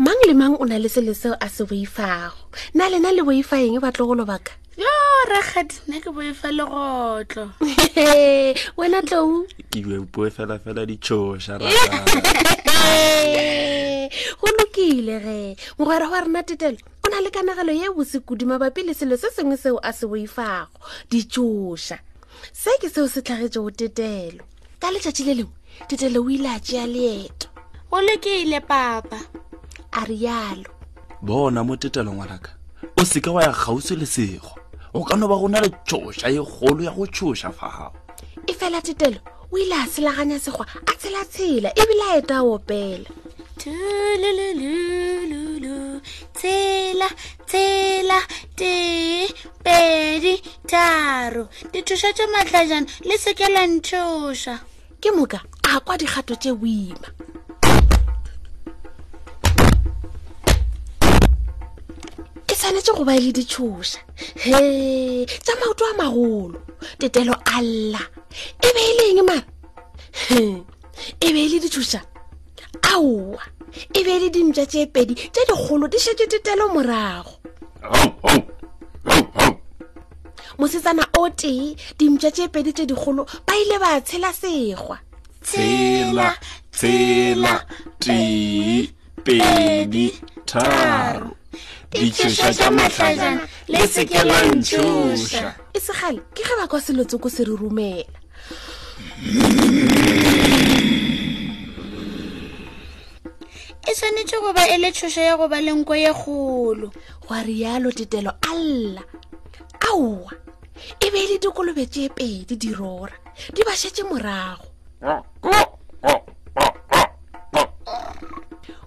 mang le mang o na le selo seo a se boifago na lena le boifa eng batlogolo baka yo rakgadi nna ke boifa legotlo wena tlou ke boe fela fela ditšhoša go lokile ge mogwera wa rena tetelo o na le kanagelo ye bosekudu mabapi le selo se sengwe seo a se boifago ditšoša se ke seo se tlhagetšego tetelo ka letšatši le lengwe tetele o ile a tšea leeto go lekile papa a rialo bona mo tetelo ngwanaka o seka wa ya kgauswi le sego o ka no ba go na le tšhoša e kgolo ya go tšhoša fa gago e fela tetelo o ile a selaganya segwa a tshelatshela ebile a eta opela tulululululu tshela tshela tee pedi tharo dithoša tša matlajana le seke la nthoša ke moka a kwa dikgato tše boima ke tshwanetse go ba e le ditšhoša he tša maoto a magolo tetelo alla e be e leng mara e be e le ditšhoša aowa e be e le dintša tše pedi tše dikgolo di šetse tetelo morago mosetsana o tee dintša tše pedi tše dikgolo ba ile ba tshela segwa tsela tsela tee pedi tharo ditšhoša tša mahlajana le seke la ntšhoša e segale ke ge ba kwa selotsoko se re romela e swanetše go ba e le tšhoša ya go ba lenko ye kgolo gwa rialo tetelo alla aowa e be e le dikolobe tše pedi dirora di ba šetse morago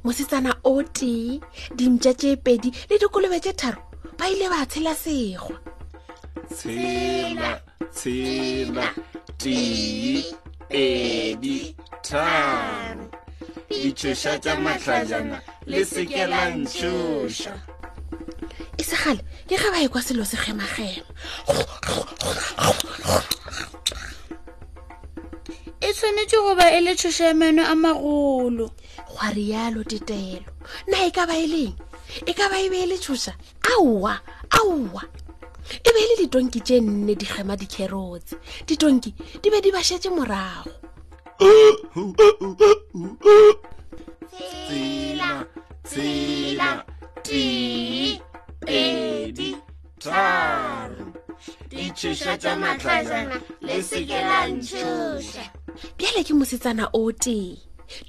mosetsana o tee dintša tše pedi le dikolobe tše tharo ba ile ba tshela segwa tshela tshela tee pedi tharo ditšhoša tša matlajana le seke la ntšhoša e segale ke ge ba e kwa selo se gemagema e tshwanetse go ba e le tshoso ya meno a magolo gwa rialo tetelo na e ka ba e leng e ka ba e be e le tshosa aowa aowa e be e le ditonki tše nne di gema dikherotse ditonki di be di bašetse morago tsela tsela tee pedi tharo ditšhoša tša matlajana le seke la ntšhoša bjale ke mosetsana o tee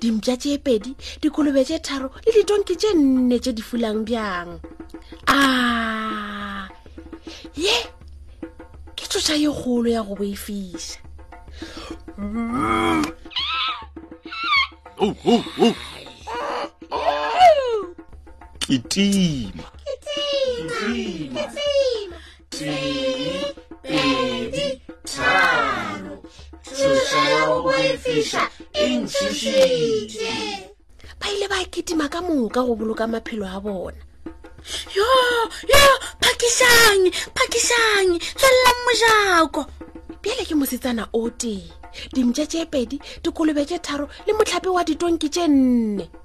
dimpša tše pedi dikolobe tše tharo le ditonki tše nne tše di fulang bjang a ye ke tšhoša ye kgolo ya go boifiša oh, oh, oh. kitima kitima tee pedi tharo tšhoša ya go boifiša e ntšhošitše ba ile ba kitima ka moka go boloka maphelo a bona yo yo phakišang phakišang tswelelang mojako bjale ke mosetsana o tee dimtša tše pedi dikolobe tše tharo le motlhape wa ditonki tše nne